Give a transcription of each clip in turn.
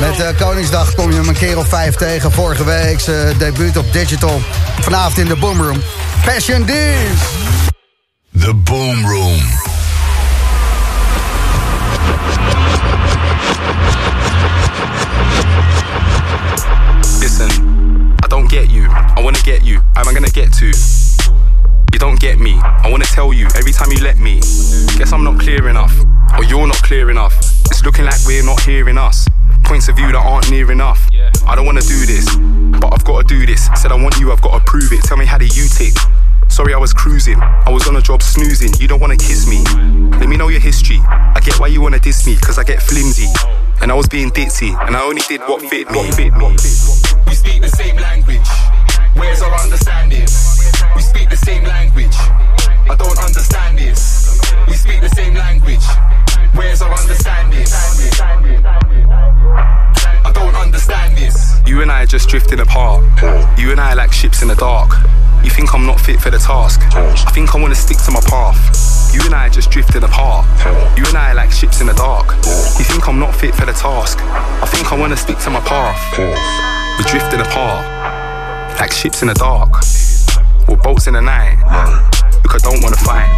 Met uh, Koningsdag kom je hem een keer of vijf tegen. Vorige week zijn debuut op Digital. Vanavond in de Boomroom. Passion D's. The Boomroom. Listen, I don't get you. I wanna get you. How am I gonna get to? You don't get me. I wanna tell you every time you let me. Guess I'm not clear enough, or you're not clear enough. It's looking like we're not hearing us. Points of view that aren't near enough. I don't wanna do this, but I've gotta do this. Said I want you, I've gotta prove it. Tell me how do you tick? Sorry, I was cruising. I was on a job snoozing. You don't wanna kiss me. Let me know your history. I get why you wanna diss me, cause I get flimsy. And I was being ditzy, and I only did what fit me. What fit me. We speak the same language. Where's our understanding? We speak the same language. I don't understand this. We speak the same language. Where's our understanding? I don't understand this. You and I are just drifting apart. You and I are like ships in the dark. You think I'm not fit for the task. I think I wanna stick to my path. You and I are just drifting apart. You and I are like ships in the dark. You think I'm not fit for the task. I think I wanna stick to my path. We're drifting apart. Like ships in the dark. We're boats in the night. Look, I don't wanna fight.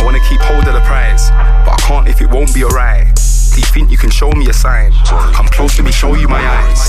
I wanna keep hold of the prize. But I can't if it won't be alright. Do you think you can show me a sign? Come close to me, show you my eyes.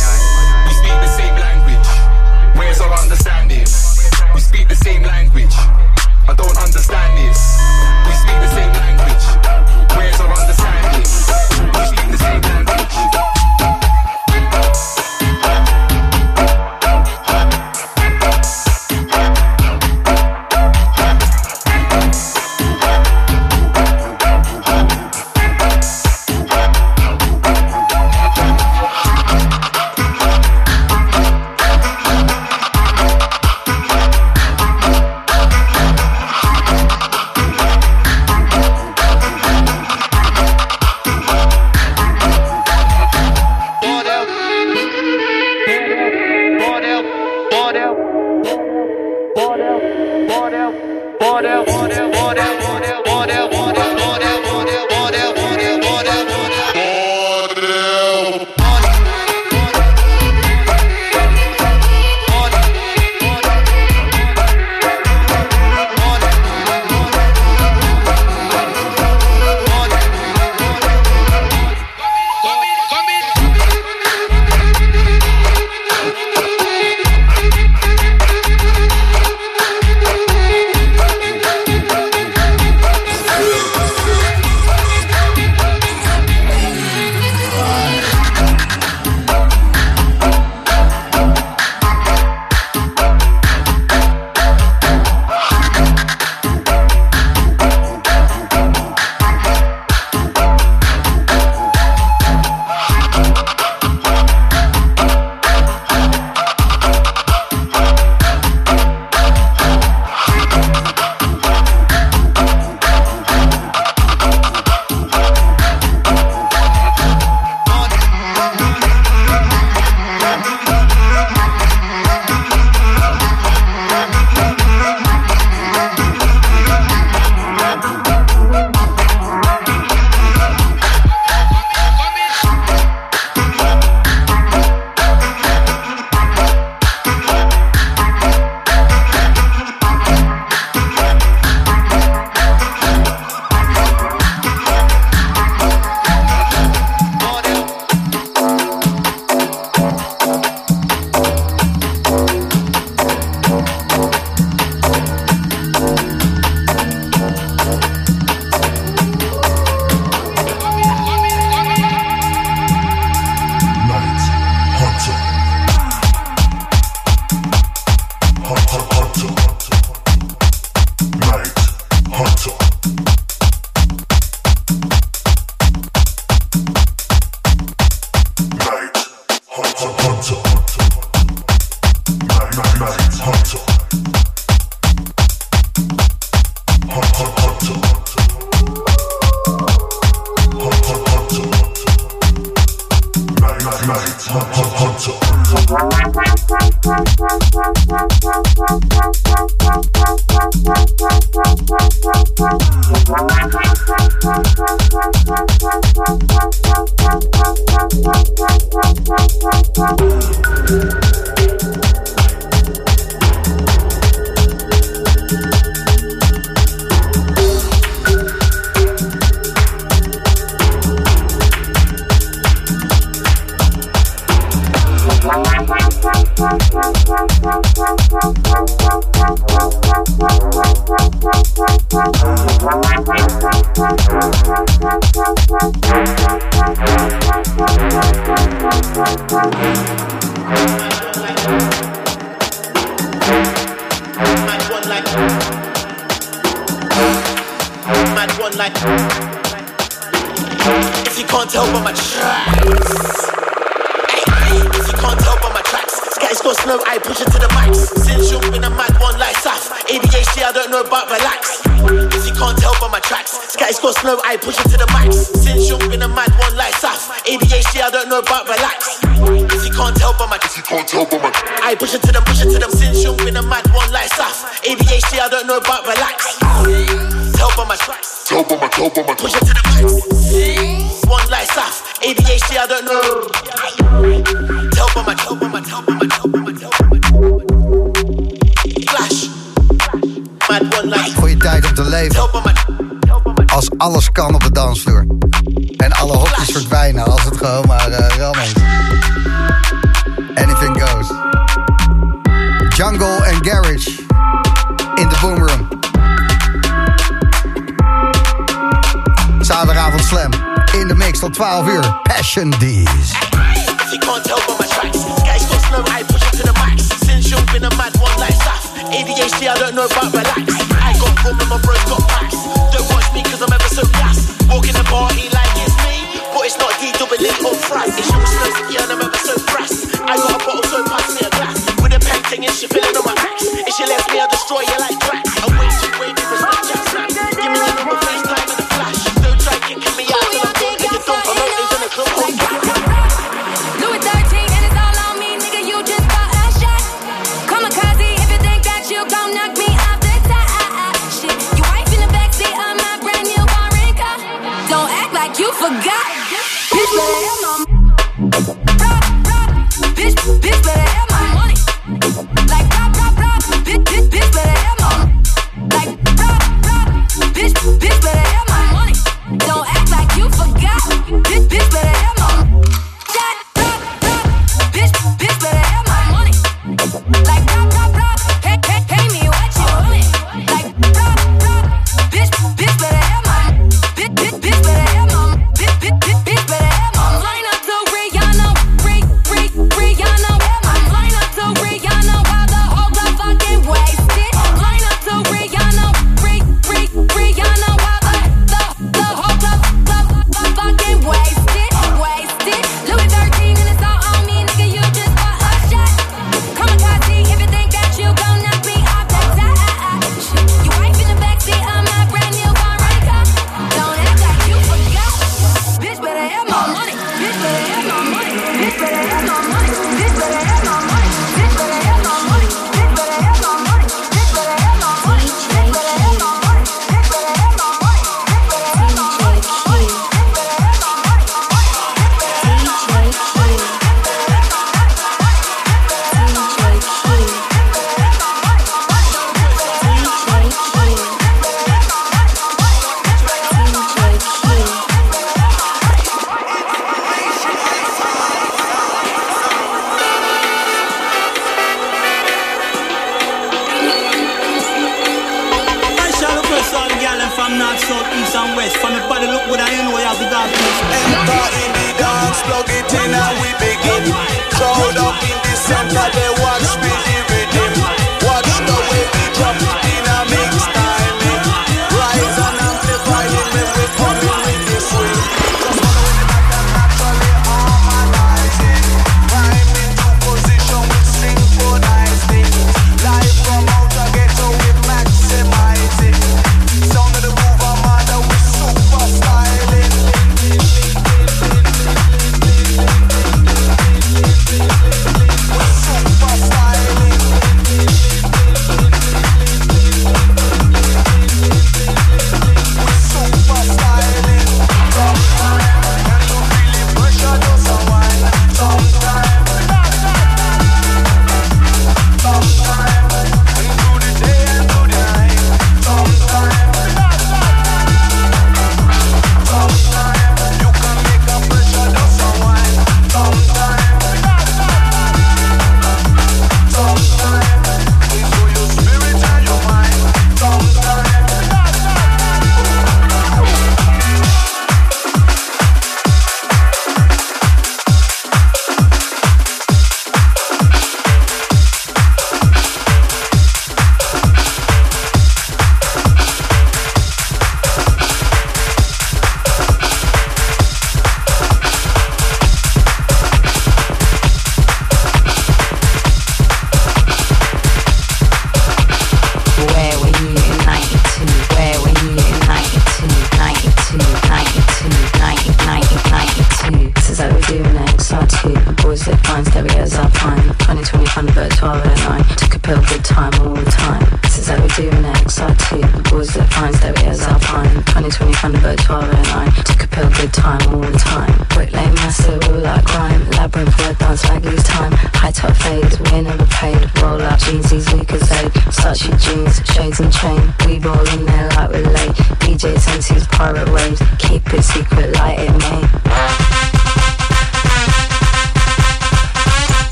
Thank you. Guys got slow, I push it to the max. Since you've been a mad one like Saf. ADHD, I don't know about relax. If you can't tell by my, if you can't tell by my, I push it to them, push it to them. Since you've been a mad one like Saf. ADHD, I don't know about relax. Tell by my, tell by my, tell by my, push it to the max. One like Saf. ADHD, I don't know. Passion Deez. You can't tell my tracks. Guys slow, I push it to the max. Since you've been a mad one like. ADHD, I don't know about relax. I got and my bros got packs. Don't watch me cause I'm ever so fast. Walking the party like it's me. But it's not D double or. It's your slow, yeah, and I'm ever so fast. I got a bottle, so a glass. With a and she feeling on my. If she me, I'll destroy you like cracks.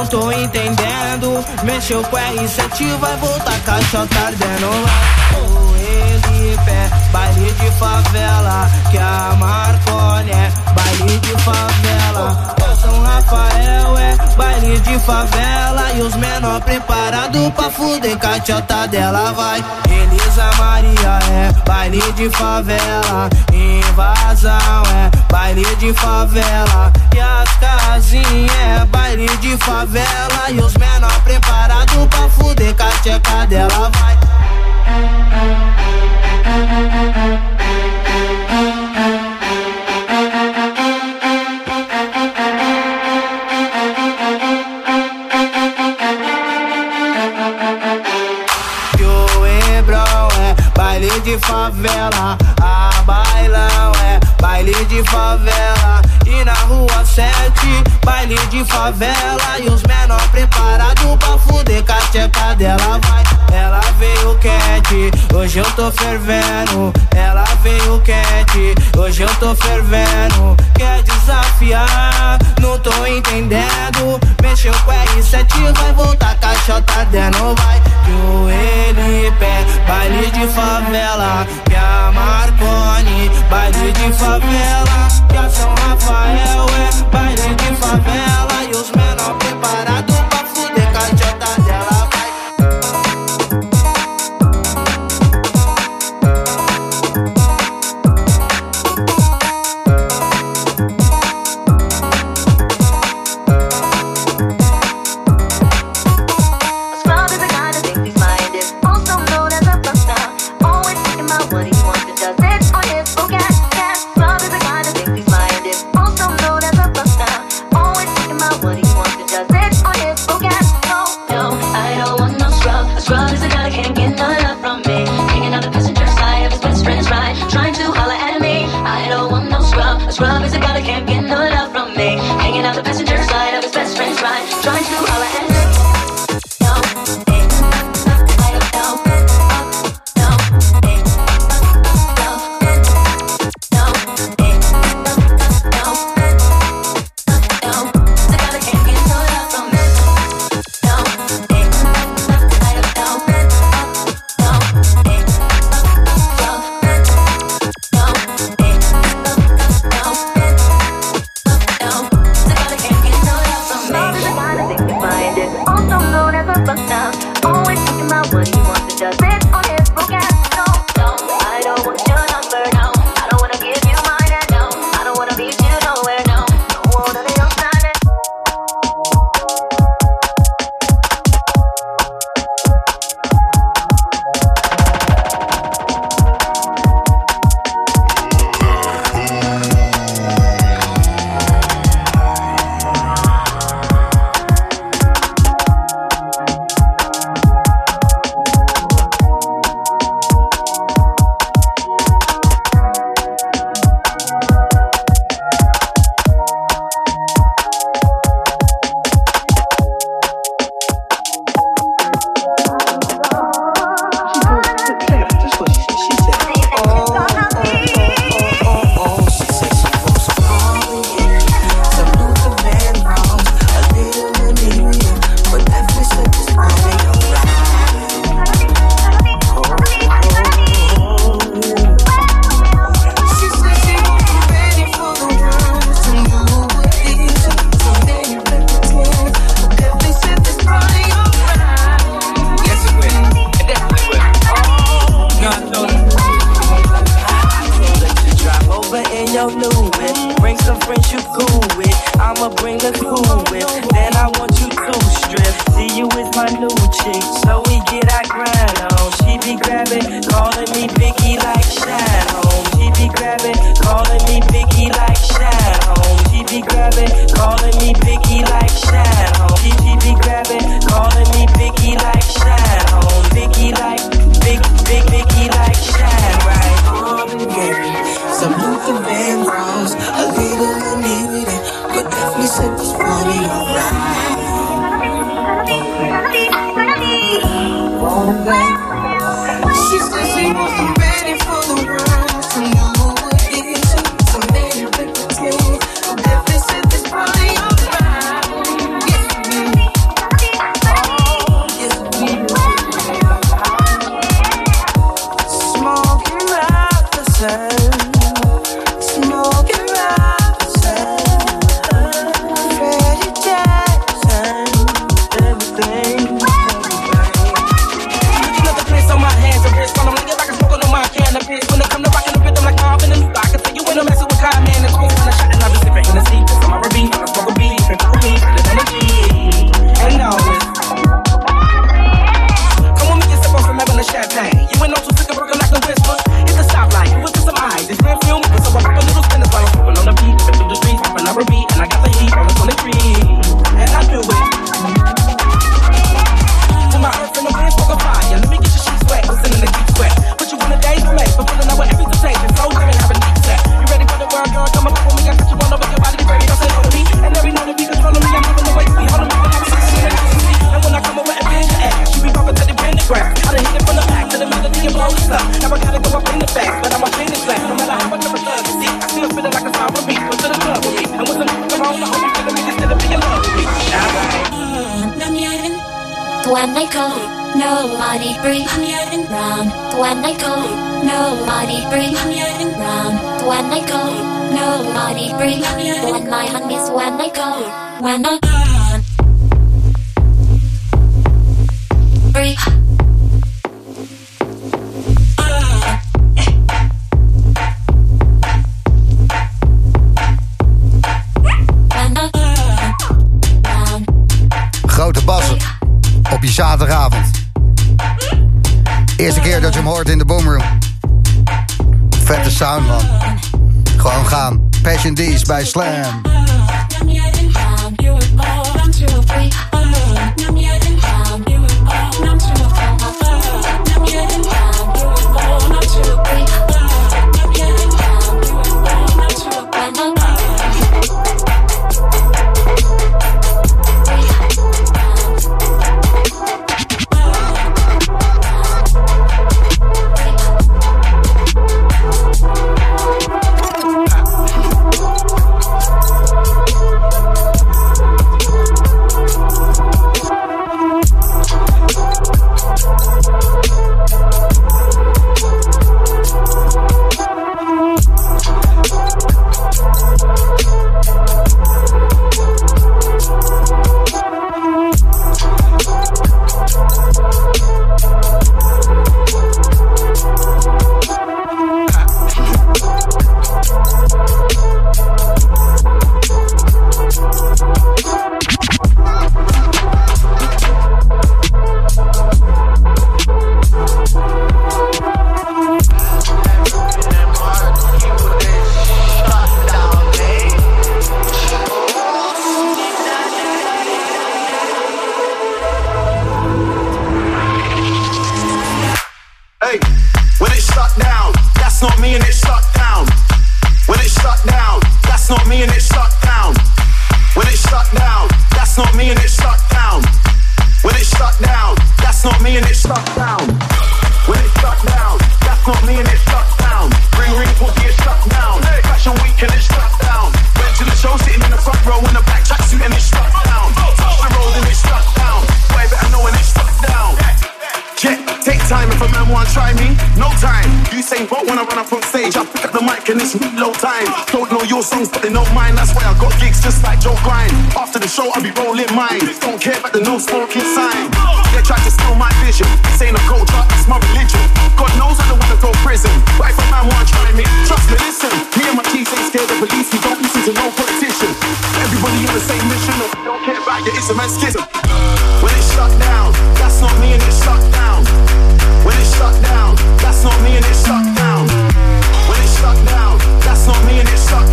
não tô entendendo. Mexeu com R7, vai voltar caixa tardendo lá. Oh, é baile de favela, que a Marcone é baile de favela. O São Rafael é baile de favela e os menor preparado pra fuder cachota dela vai. Elisa Maria é baile de favela, invasão é baile de favela que as casinhas é baile de favela. E os menor preparado pra fuder com a tcheca dela vai. É baile de favela. a bailão é baile de favela a 7, baile de favela e os menor preparado pra fuder com a tcheca dela vai. Ela veio quente, hoje eu tô fervendo. Ela veio quente, hoje eu tô fervendo. Quer desafiar? Não tô entendendo. Mexeu com R7, vai voltar caixota não vai joelho e pé, baile de favela, que é a Marconi, baile de favela, que a São Rafael é baile de favela e os menor preparados pra fuder cachorro. Passion Deez bij Slam. Songs, but they know mine. That's why I got gigs just like Joe Grind. After the show, I'll be rolling mine. Don't care about the no smoking sign. They try to steal my vision. This ain't a culture, it's my religion. God knows I don't wanna go prison. But if a man want try me, trust me, listen. Me and my teeth ain't scared of police. We don't listen to no politician. Everybody on the same mission. Don't care about your ism and schism. When it's shut down, that's not me and it's shut down. When it's shut down, that's not me and it's shut down. When it's shut down, that's not me and it's shut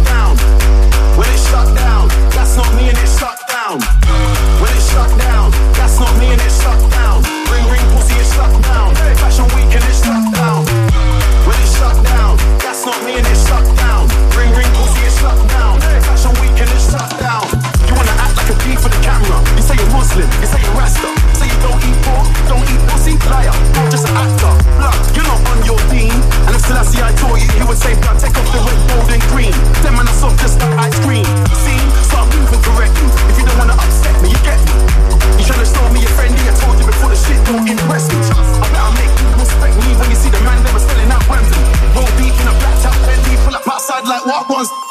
shut down, that's not me and it's shut I you, he would say blood, take off the red, gold and green. Them man are soft just like ice cream. See, start moving correctly. If you don't wanna upset me, you get me. You tryna stole me your friendly, I told you before the shit don't impress me. I better make you respect me when you see the man that was selling out Wembley. Roll deep in a black top Bentley, pull up outside like what ones.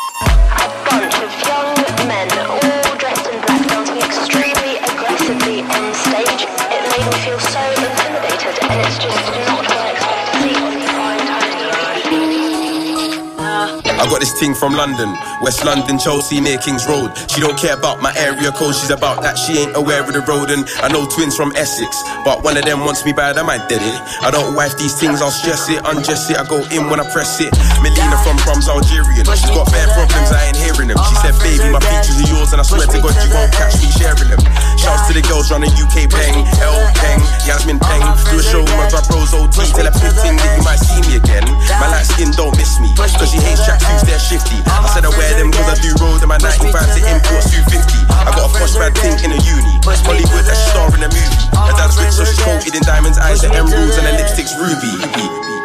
I got this ting from London, West London, Chelsea near Kings Road. She don't care about my area code, she's about that. She ain't aware of the road. And I know twins from Essex, but one of them wants me bad, I might dead it. I don't wife these things, I'll stress it, undress it. I go in when I press it. Melina from Brum's Algerian, she's got bad problems, I ain't hearing them. She said, baby, my features are yours, and I swear to God, you won't catch me sharing them. Shouts to the girls running UK Peng, L Peng, Yasmin Peng. Do a show with my bro Rose OT, tell her pitting that you might see me again. My light skin don't miss me, cause she hates they're shifty. I said I wear them cause I do road and my 95 to import 250. I got a posh bad thing in a uni. Hollywood, that's star in a movie. My dad's rich, so she's coated in diamonds, eyes are emeralds, and her lipstick's ruby.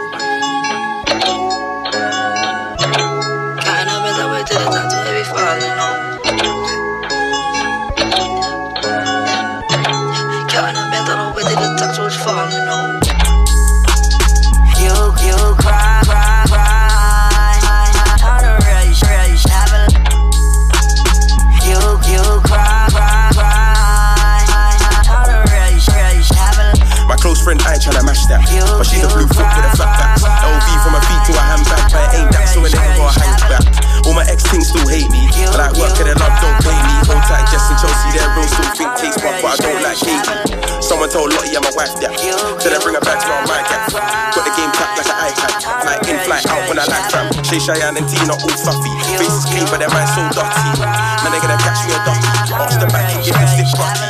Tryna mash that. But she's a blue foot with a flat back. LV from her feet to her handbag, but it ain't that, so it never got a hang back. All my ex things still hate me. I like work and love don't pay me. Hold tight, Jess and Chelsea, they're real, still think rough, but I don't like Katie. Someone told Lottie I'm a wife that. Till I bring her back to my mic at. Got the game tapped like an iPad. Like in flight out when I like fam. Shay Cheyenne and Tina all fluffy. Faces clean, but their minds so dirty. Man, they're gonna catch me a ducky. Ask the back and give me stick rocky.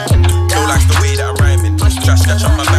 Don't like the way that I'm rhyming. Try scratch up my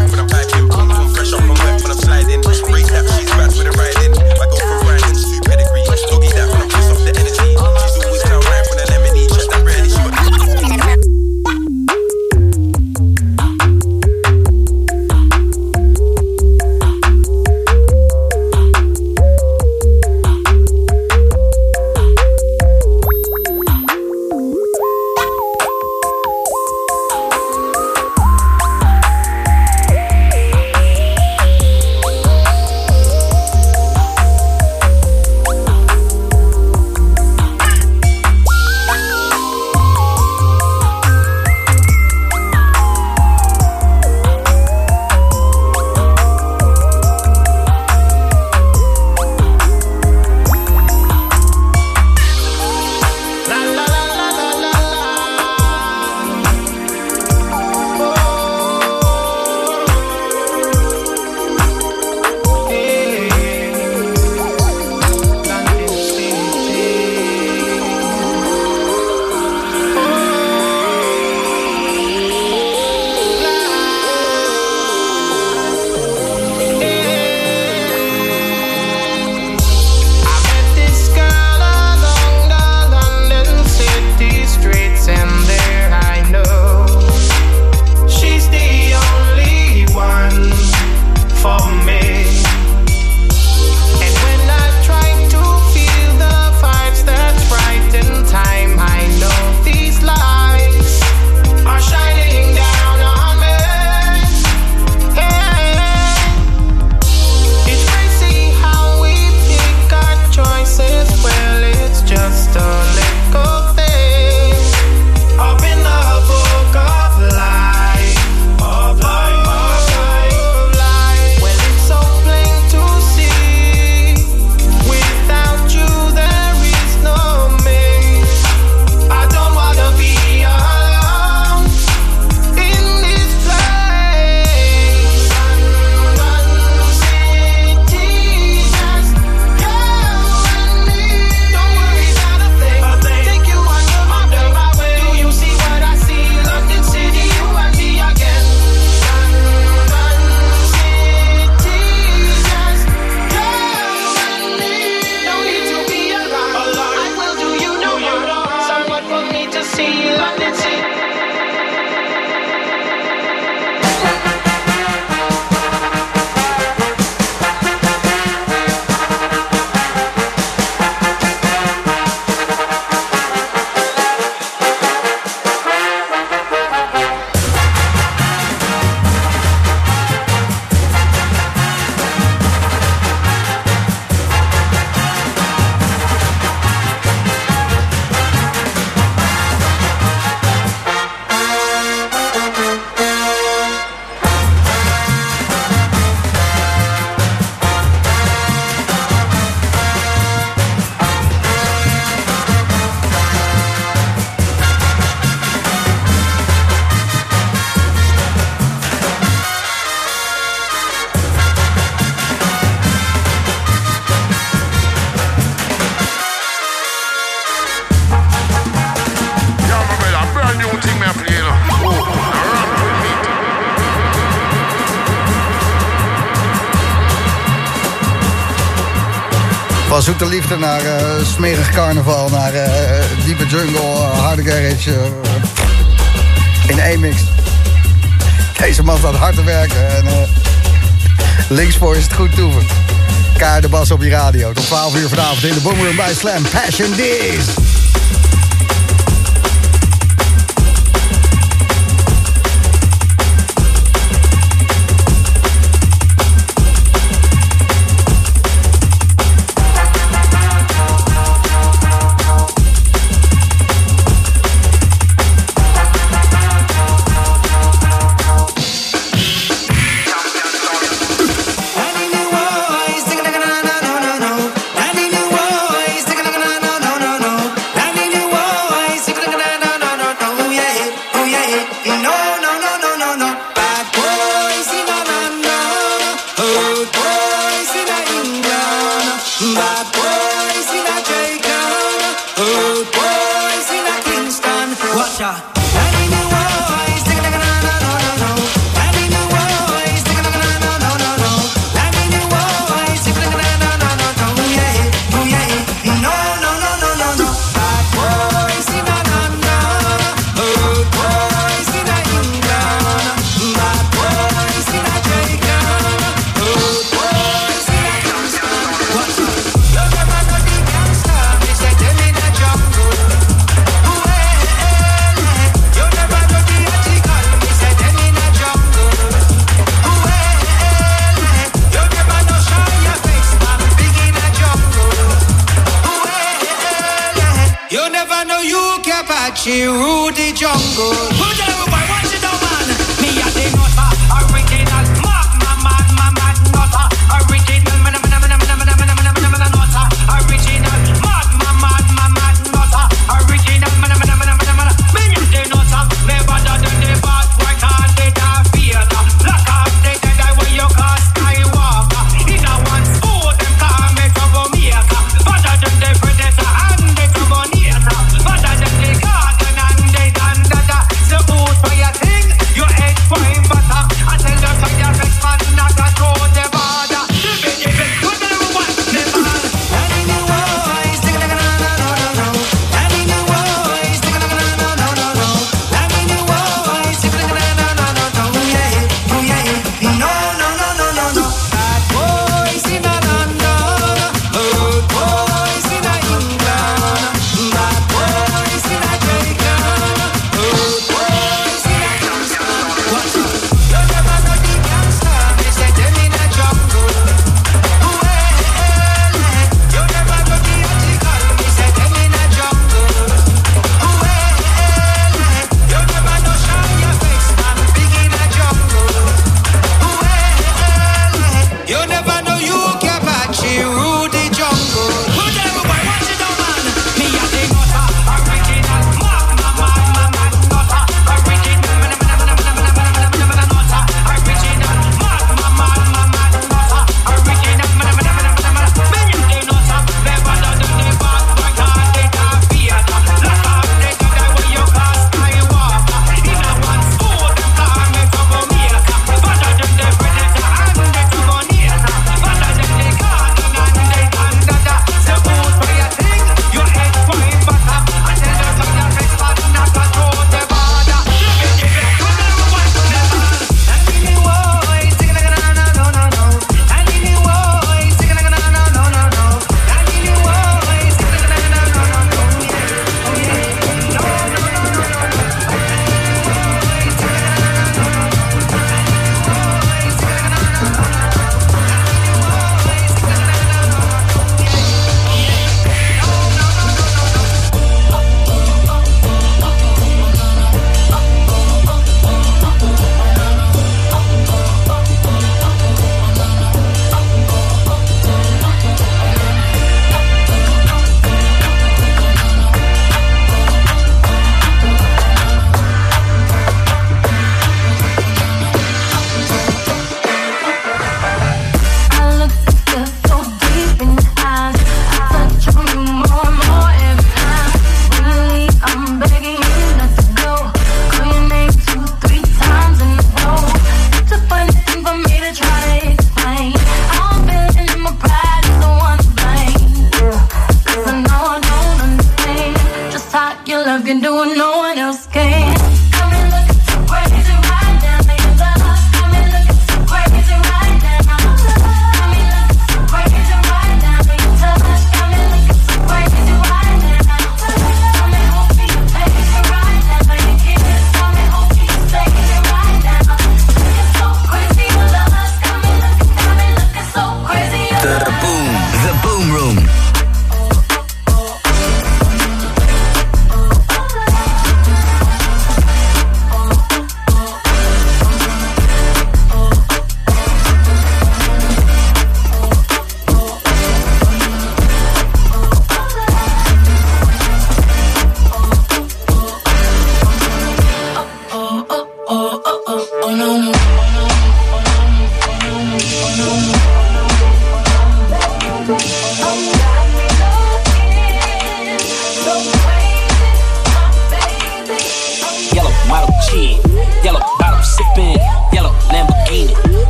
Van zoete liefde naar eh, smerig carnaval, naar eh, diepe jungle, eh, harde garage. in één mix. Deze man staat hard te werken. En, links voor is het goed toeven. Kaar de bas op je radio. Tot 12 uur vanavond in de Boomroom bij Slam. Passion Days.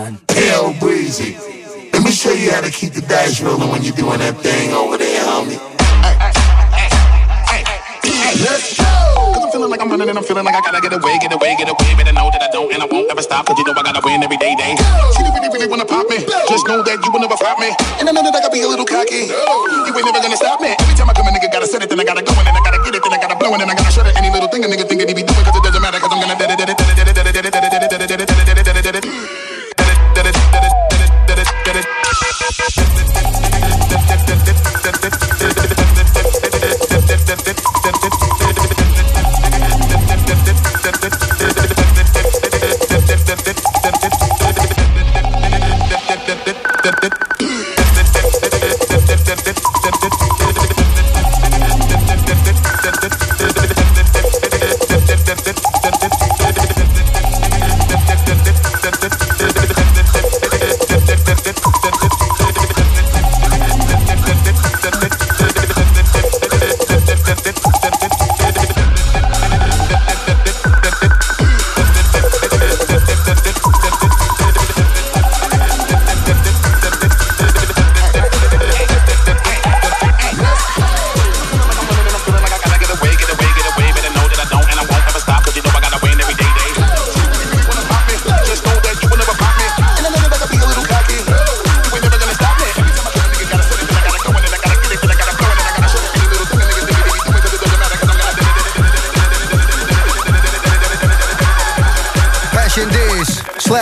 Done. Hell breezy. Let me show you how to keep the dice rolling when you're doing that thing over there, homie. Let's go! Cause I'm feeling like I'm running and I'm feeling like I gotta get away, get away, get away. Better know that I don't and I won't ever stop. Cause you know I gotta win every day, day. She really, really wanna pop me. Just know that you will never flop me. And I know that I gotta be a little cocky. You ain't never gonna stop me. Every time I come, a nigga gotta set it, then I gotta go, and then I gotta get it, then I gotta blow, and then I gotta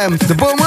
FM. The boom.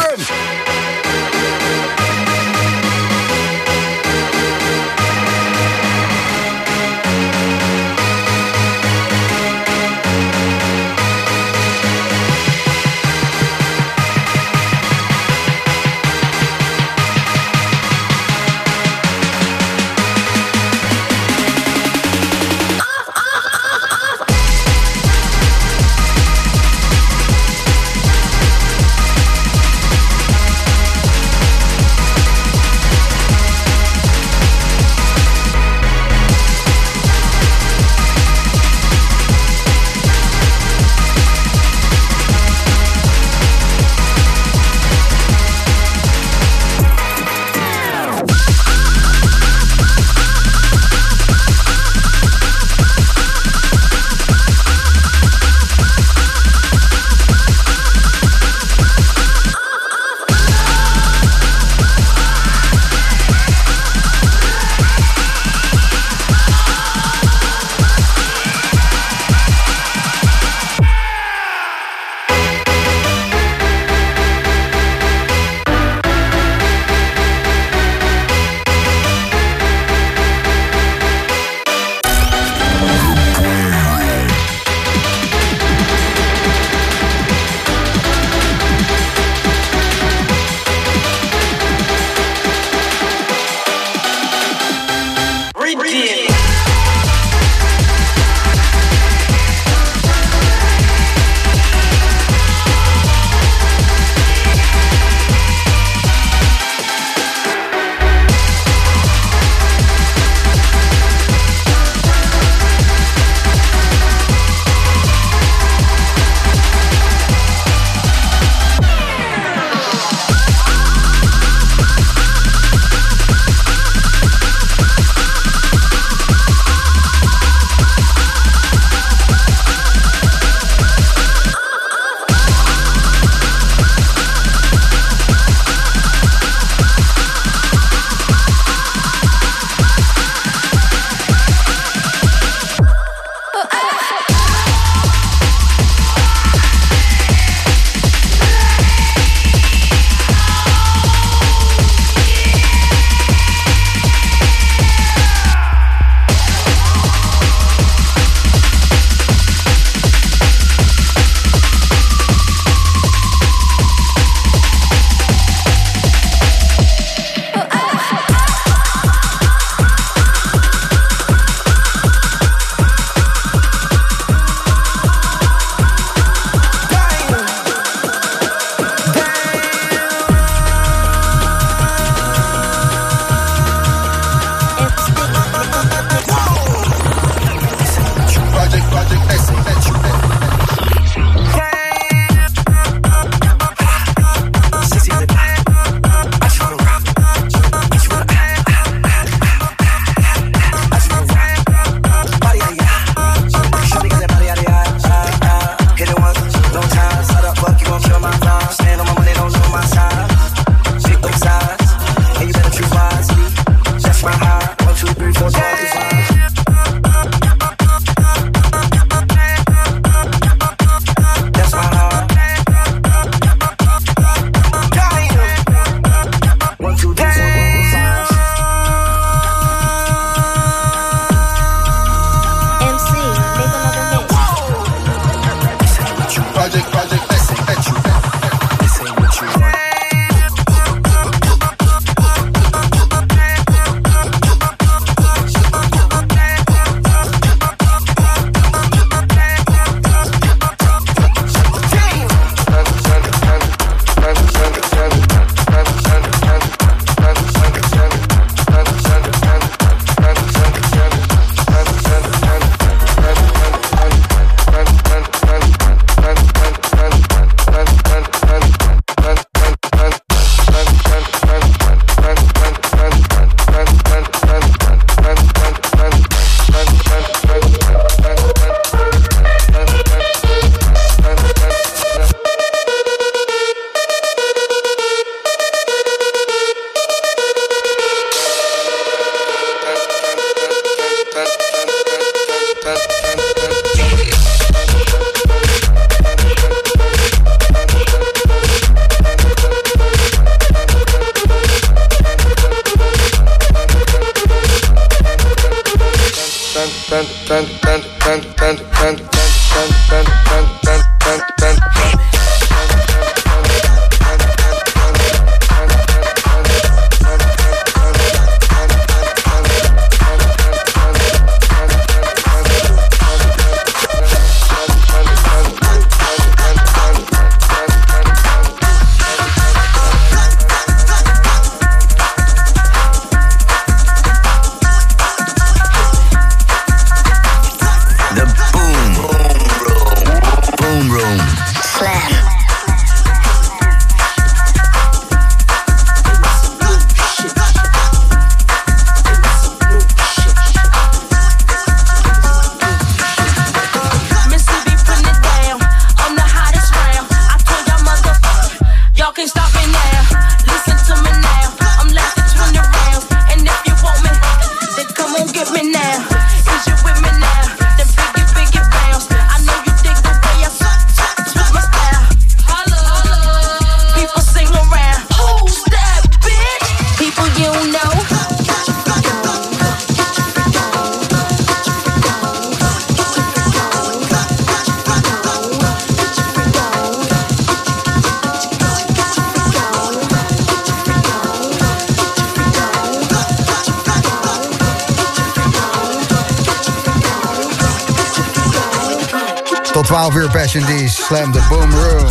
Tot 12 uur Passion D's. Slam the Boom Room.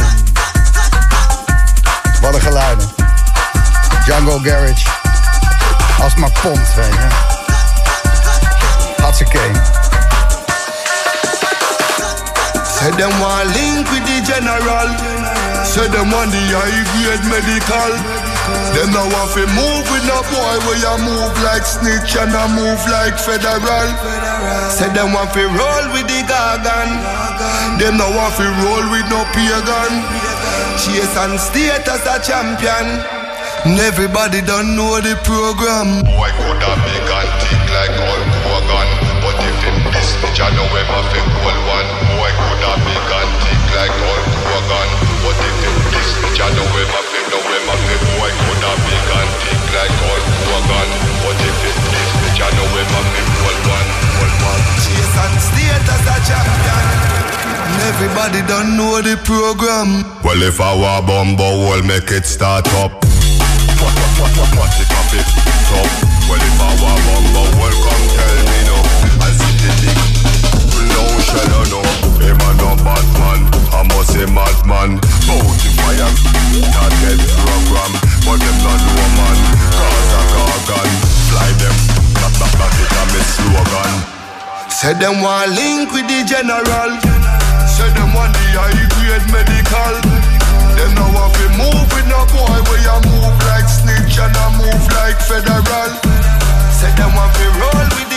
Wat een geluiden. Jungle Garage. Als maar pompt, weet je. Hartstikke. Say them want link with the general. Say them want the high grade medical. Them no want fi move with no boy where you move like snitch and I move like federal. Say them want fi roll with the gargan. Them no want fi roll with no pagan. Chase and state as a champion. And Everybody don't know the program. Boy could have big and like Hulk Hogan But if him this bitch I know him a fit cool one Boy could have big and like Hulk Hogan But if him this bitch I know him a could have big and thick like Hogan. But if this bitch I know him a fit cool one Cool one Chase and state as a champion. Everybody don't know the program. Well if I war bumbo will make it start up. What, what, what, what, what it up it top Well if I war bumbo will come tell me no. I see the dick No shell no Him a no bad man I must say madman him fire Not get program But them not know man Cause a gargan Fly them That, that, that it a me slogan Say them want link with the general. Say them want the high grade medical. Them no want fi move with no boy where you move like snitch and I move like federal. Say them want fi roll with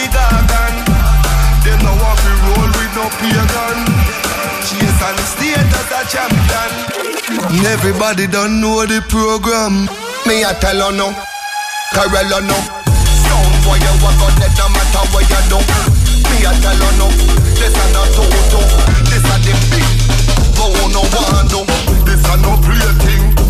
And Everybody don't know the program. Me I tell you no, Carol no. Sound boy you walk out dead no matter what you do. Me a tell you no, this a not toto, this a the big. Go no one do, this a no play thing.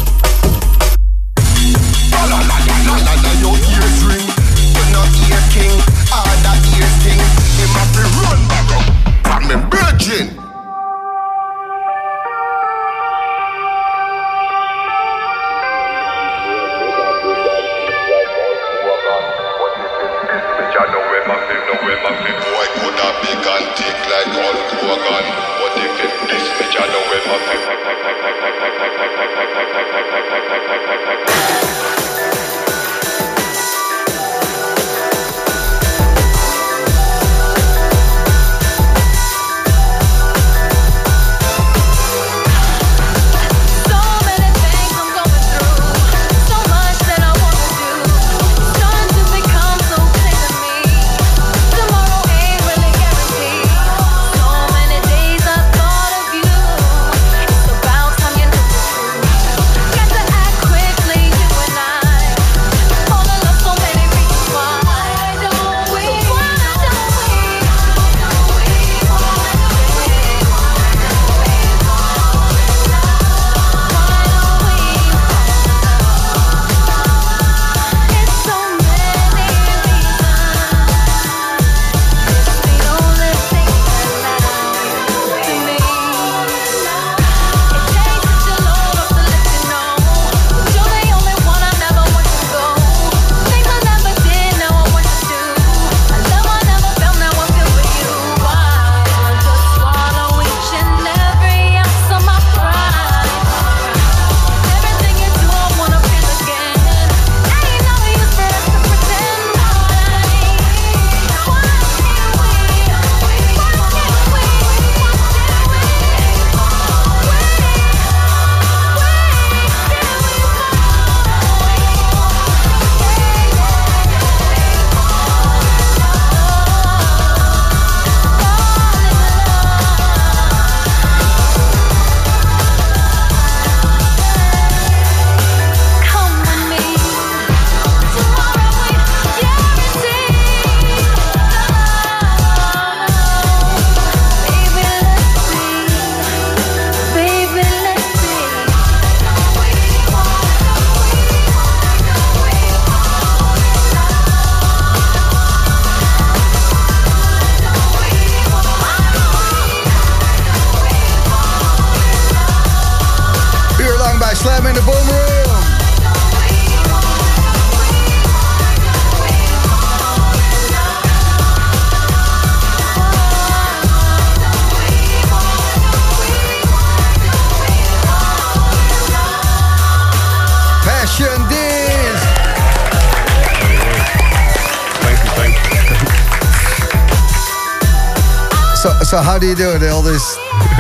So, how do you do it? All these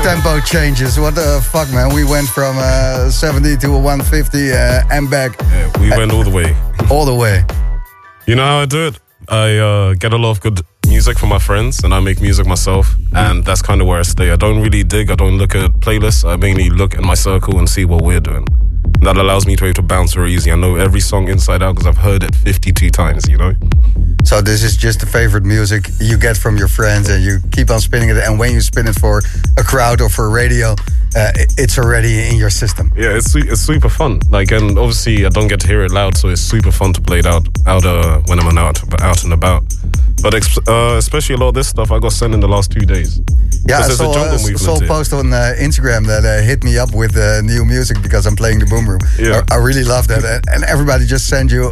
tempo changes. What the fuck, man? We went from uh, 70 to 150 uh, and back. We went all the way. All the way. You know how I do it? I uh, get a lot of good music from my friends and I make music myself. And that's kind of where I stay. I don't really dig, I don't look at playlists. I mainly look in my circle and see what we're doing. That allows me to be able to bounce very easy. I know every song inside out because I've heard it 52 times, you know? So this is just the favorite music you get from your friends, and you keep on spinning it. And when you spin it for a crowd or for a radio, uh, it's already in your system. Yeah, it's it's super fun. Like, and obviously I don't get to hear it loud, so it's super fun to play it out out uh, when I'm out out and about. But uh, especially a lot of this stuff I got sent in the last two days. Yeah, I there's a saw, uh, saw a post on uh, Instagram that uh, hit me up with uh, new music because I'm playing the Boom Room. Yeah. I, I really love that, and, and everybody just send you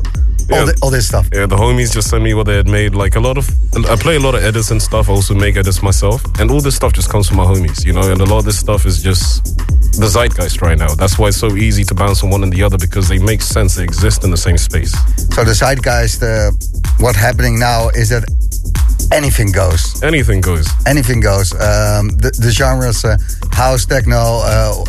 all, thi- all this stuff. Yeah, the homies just sent me what they had made. Like a lot of, I play a lot of edits and stuff. I also make edits myself, and all this stuff just comes from my homies, you know. And a lot of this stuff is just the zeitgeist right now. That's why it's so easy to bounce from one and the other because they make sense. They exist in the same space. So the zeitgeist, uh, what's happening now is that anything goes. Anything goes. Anything goes. Um, the, the genres, uh, house, techno, uh,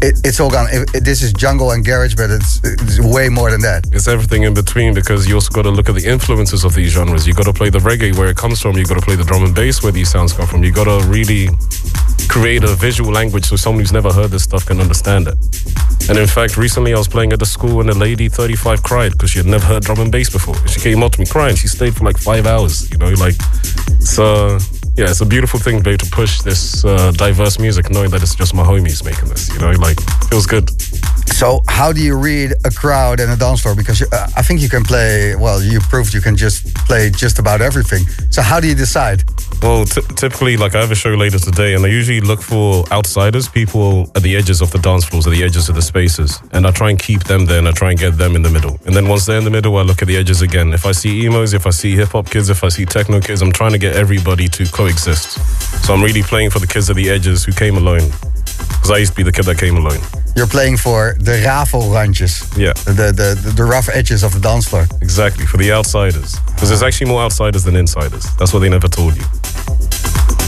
it, it's all gone. It, it- this is jungle and garage, but it's, it's way more than that. It's everything in between because you also got to look at the influences of these genres. You got to play the reggae where it comes from. You got to play the drum and bass where these sounds come from. You got to really create a visual language so someone who's never heard this stuff can understand it. And in fact, recently I was playing at the school and a lady 35 cried because she had never heard drum and bass before. She came up to me crying. She stayed for like five hours. You know, like so. Yeah, it's a beautiful thing to be able to push this uh, diverse music, knowing that it's just my homies making this. You know, like it feels good. So how do you read a crowd and a dance floor? Because you, uh, I think you can play. Well, you proved you can just play just about everything. So how do you decide? Well, t- typically, like I have a show later today, and I usually look for outsiders, people at the edges of the dance floors, at the edges of the spaces, and I try and keep them there, and I try and get them in the middle. And then once they're in the middle, I look at the edges again. If I see emos, if I see hip hop kids, if I see techno kids, I'm trying to get everybody to coexist. So I'm really playing for the kids at the edges who came alone, because I used to be the kid that came alone. You're playing for the rafelrandjes. Yeah. The, the, the, the rough edges of the dance floor. Exactly, for the outsiders. Because there's actually more outsiders than insiders. That's what they never told you.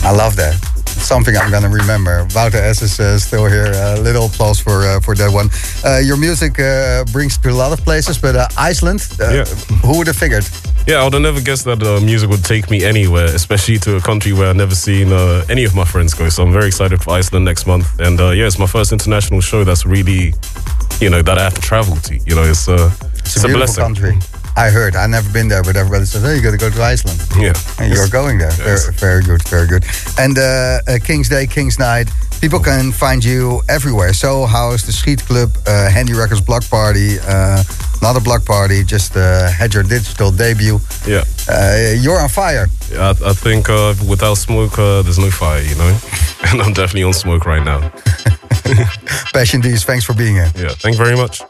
I love that. Something I'm gonna remember. Wouter S is uh, still here. A little applause for uh, for that one. Uh, your music uh, brings to a lot of places, but uh, Iceland. Uh, Yeah. Who would have figured? Yeah, I would have never guessed that uh, music would take me anywhere, especially to a country where I've never seen uh, any of my friends go. So I'm very excited for Iceland next month. And uh, yeah, it's my first international show that's really, you know, that I have to travel to. You know, it's, uh, It's a, beautiful country. I heard. I've never been there, but everybody says, "Hey, you got to go to Iceland." Yeah. and you're going there. Very, very good, very good. And uh, uh, King's Day, King's Night. People can find you everywhere. So House, the Street Club, uh, Handy Records Block Party, uh, not a block party, just uh, had your digital debut. Yeah. Uh, you're on fire. Yeah, I, I think uh, without smoke, uh, there's no fire, you know? And I'm definitely on smoke right now. Passion Deez, thanks for being here. Yeah, thank you very much.